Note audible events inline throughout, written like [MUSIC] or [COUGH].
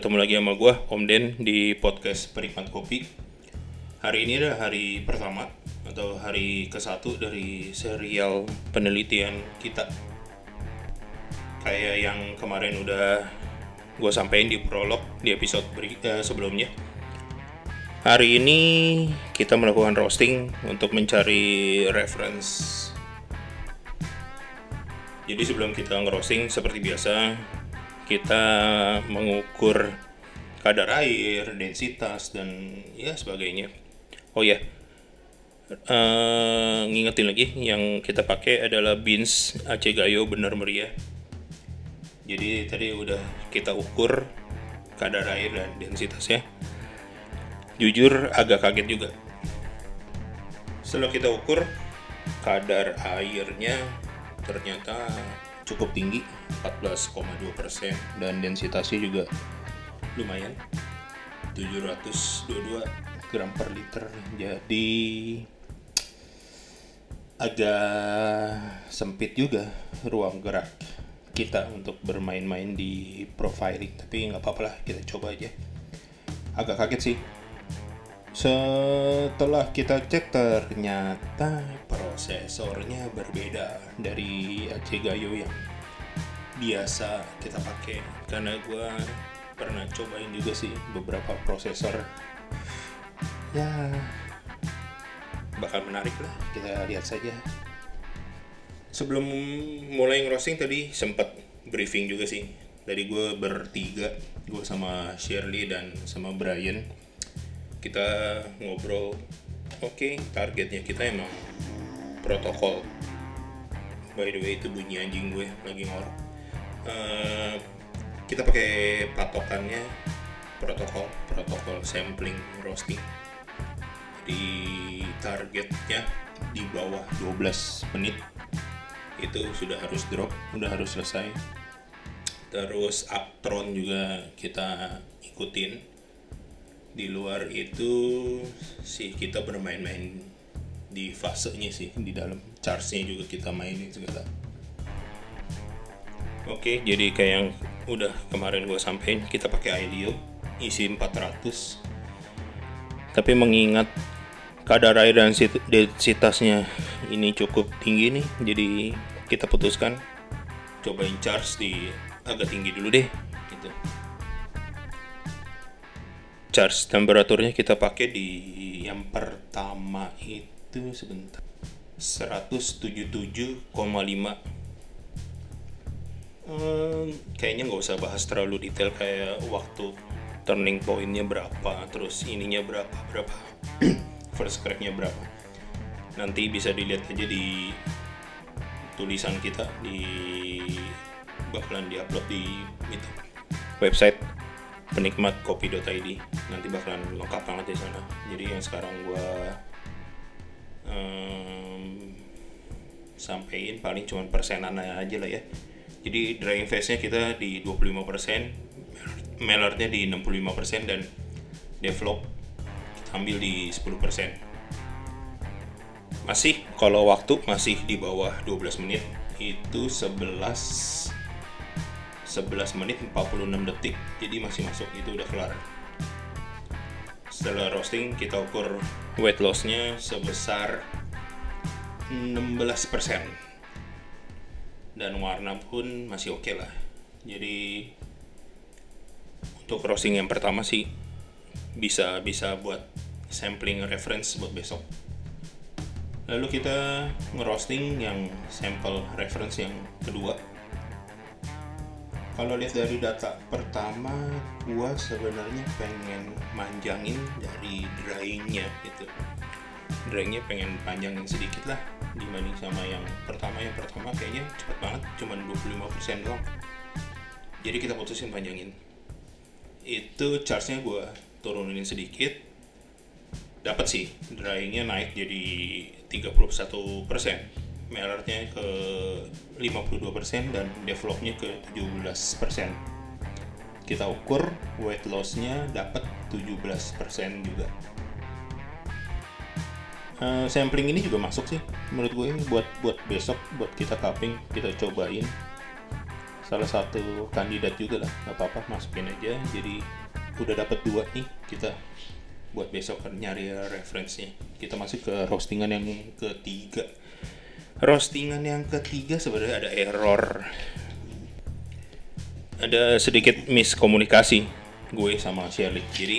ketemu lagi sama gue Om Den di podcast Perikmat Kopi. Hari ini adalah hari pertama atau hari ke satu dari serial penelitian kita. Kayak yang kemarin udah gue sampein di prolog di episode beri, eh, sebelumnya. Hari ini kita melakukan roasting untuk mencari reference. Jadi sebelum kita ngerosting seperti biasa kita mengukur kadar air, densitas dan ya sebagainya. Oh ya, uh, ngingetin lagi yang kita pakai adalah beans Aceh Gayo benar meriah. Jadi tadi udah kita ukur kadar air dan densitasnya. Jujur agak kaget juga. Setelah kita ukur kadar airnya ternyata cukup tinggi 14,2 persen. Dan densitasnya juga lumayan 722 gram per liter. Jadi agak sempit juga ruang gerak kita untuk bermain-main di profiling tapi nggak apa-apa lah kita coba aja. Agak kaget sih setelah kita cek ternyata prosesornya berbeda dari AC Gayo yang biasa kita pakai. Karena gue pernah cobain juga sih beberapa prosesor. Ya bakal menarik lah. Kita lihat saja. Sebelum mulai ngerosting tadi sempat briefing juga sih. Dari gue bertiga gue sama Shirley dan sama Brian kita ngobrol oke okay, targetnya kita emang protokol. By the way itu bunyi anjing gue lagi ngorok uh, kita pakai patokannya protokol protokol sampling roasting. Di targetnya di bawah 12 menit itu sudah harus drop sudah harus selesai. Terus uptron juga kita ikutin di luar itu sih kita bermain-main di fasenya sih di dalam charge-nya juga kita mainin segala. Oke jadi kayak yang udah kemarin gue sampein kita pakai IDEO isi 400 tapi mengingat kadar air dan densitasnya ini cukup tinggi nih jadi kita putuskan cobain charge di agak tinggi dulu deh gitu charge temperaturnya kita pakai di yang pertama itu sebentar. 177,5 hmm, kayaknya nggak usah bahas terlalu detail kayak waktu turning pointnya berapa terus ininya berapa berapa. [CLEARS THROAT] First cracknya berapa. Nanti bisa dilihat aja di tulisan kita di bakalan diupload di website penikmat kopi.id nanti bakalan lengkap banget di sana. Jadi yang sekarang gue um, sampein paling cuma persenan aja lah ya. Jadi drying phase nya kita di 25% Maillardnya di 65% dan develop kita ambil di 10% masih kalau waktu masih di bawah 12 menit itu 11 11 menit 46 detik. Jadi masih masuk itu udah kelar. Setelah roasting kita ukur weight lossnya sebesar 16% dan warna pun masih oke okay lah. Jadi untuk roasting yang pertama sih bisa bisa buat sampling reference buat besok. Lalu kita ngerosting yang sample reference yang kedua kalau lihat dari data pertama gua sebenarnya pengen manjangin dari dryingnya gitu. Dryingnya pengen panjangin sedikit lah dibanding sama yang pertama. Yang pertama kayaknya cepet banget cuman 25% doang. Jadi kita putusin panjangin. Itu charge-nya gua turunin sedikit. Dapat sih dryingnya naik jadi 31% Mellernya ke 52% dan developnya ke 17%. Kita ukur weight lossnya dapat 17% juga. Uh, sampling ini juga masuk sih menurut gue buat buat besok buat kita cupping kita cobain salah satu kandidat juga lah nggak apa-apa masukin aja jadi udah dapat dua nih kita buat besok kan nyari referensinya kita masuk ke roastingan yang ketiga roastingan yang ketiga sebenarnya ada error. Ada sedikit miskomunikasi gue sama Shirley jadi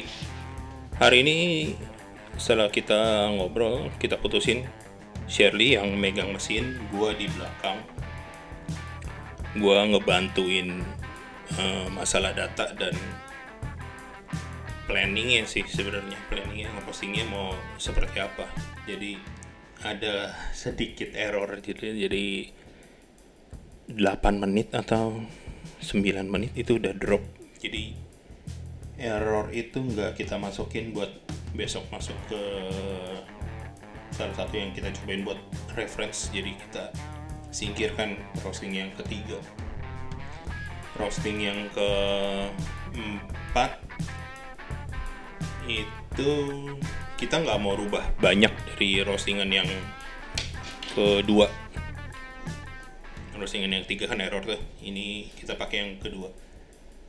hari ini setelah kita ngobrol kita putusin Shirley yang megang mesin gue di belakang. Gue ngebantuin uh, masalah data dan planningnya sih sebenarnya. Planningnya ngepostingnya mau seperti apa. Jadi ada sedikit error gitu jadi 8 menit atau 9 menit itu udah drop. Jadi error itu nggak kita masukin buat besok masuk ke salah satu yang kita cobain buat reference. Jadi kita singkirkan roasting yang ketiga. Roasting yang keempat itu kita nggak mau rubah banyak dari roastingan yang kedua roastingan yang ketiga kan error tuh ini kita pakai yang kedua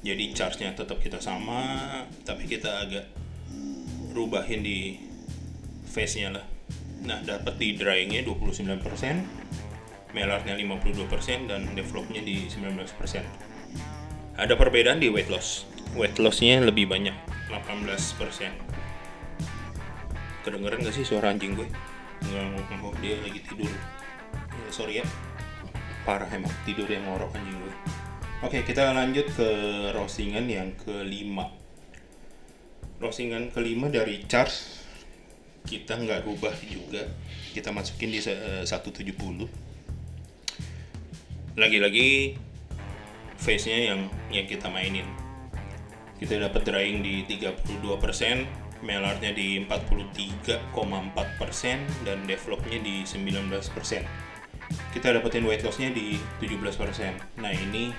jadi charge-nya tetap kita sama tapi kita agak rubahin di face-nya lah nah dapat di dryingnya 29% Mellarnya 52% dan developnya di 19%. Ada perbedaan di weight loss. Weight lossnya lebih banyak, 18%. Kedengeran gak sih suara anjing gue? Nggak, oh, dia lagi tidur. Ya, sorry ya, parah emang tidur yang ngorok anjing gue. Oke, kita lanjut ke roastingan yang kelima. Roastingan kelima dari charge kita nggak rubah juga. Kita masukin di 170 lagi-lagi face-nya yang yang kita mainin kita dapat drying di 32% Mellarnya di 43,4% dan developnya di 19% kita dapetin weight loss-nya di 17% nah ini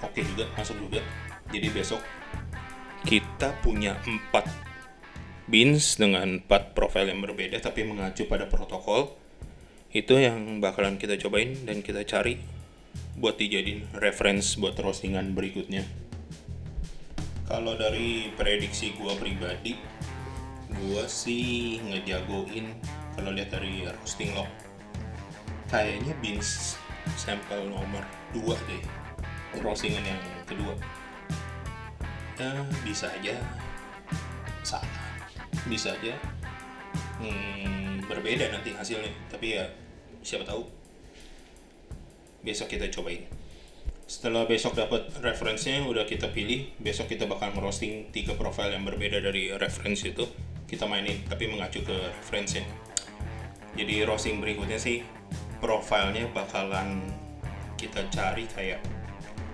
oke okay juga masuk juga. Jadi besok kita punya 4 beans dengan 4 profile yang berbeda tapi mengacu pada protokol. Itu yang bakalan kita cobain dan kita cari buat dijadiin reference buat roastingan berikutnya. Kalau dari prediksi gua pribadi, gua sih ngejagoin kalau lihat dari roasting log kayaknya beans sampel nomor 2 deh roastingan yang kedua. Ya bisa aja salah. Bisa aja hmm, berbeda nanti hasilnya. Tapi ya siapa tahu besok kita cobain setelah besok dapat referensinya udah kita pilih. Besok kita bakal merosting tiga profile yang berbeda dari referensi itu. Kita mainin tapi mengacu ke referensinya. Jadi roasting berikutnya sih profilnya bakalan kita cari kayak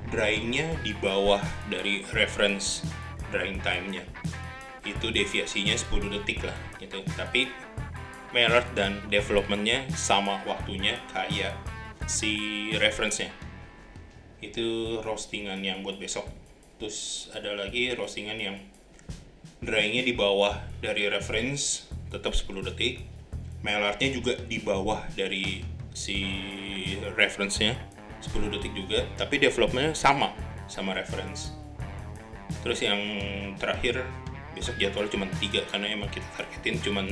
dryingnya di bawah dari reference drying time-nya. Itu deviasinya 10 detik lah gitu. Tapi merit dan developmentnya sama waktunya kayak si reference-nya itu roastingan yang buat besok. Terus ada lagi roastingan yang dryingnya di bawah dari reference tetap 10 detik. Mailartnya juga di bawah dari si reference-nya 10 detik juga. Tapi developmentnya sama sama reference. Terus yang terakhir besok jadwal cuma tiga karena emang kita targetin cuma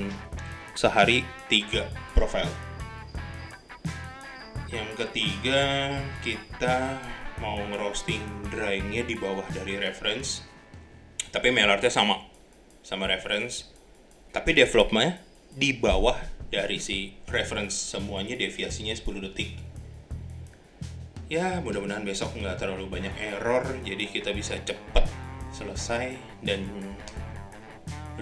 sehari tiga profile. Yang ketiga kita mau ngerosting dryingnya di bawah dari reference tapi mailartnya sama sama reference. Tapi developmentnya di bawah dari si reference semuanya deviasinya 10 detik. Ya mudah-mudahan besok nggak terlalu banyak error jadi kita bisa cepet selesai dan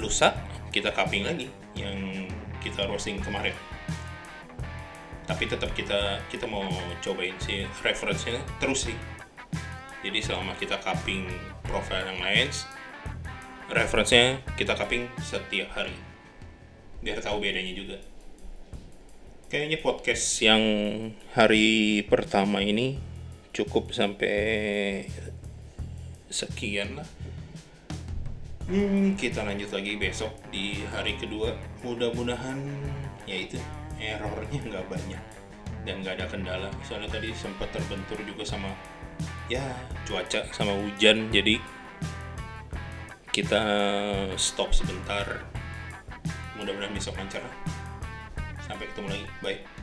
lusa kita cupping lagi yang kita roasting kemarin tapi tetap kita kita mau cobain si referensinya terus sih. Jadi selama kita cupping profile yang lain referensinya kita cupping setiap hari. Biar tahu bedanya juga. Kayaknya podcast yang hari pertama ini cukup sampai sekian lah. Hmm, kita lanjut lagi besok di hari kedua. Mudah-mudahan ya itu errornya nggak banyak dan nggak ada kendala. Soalnya tadi sempat terbentur juga sama ya cuaca sama hujan. Jadi kita stop sebentar. Mudah-mudahan besok lancar. Sampai ketemu lagi. Bye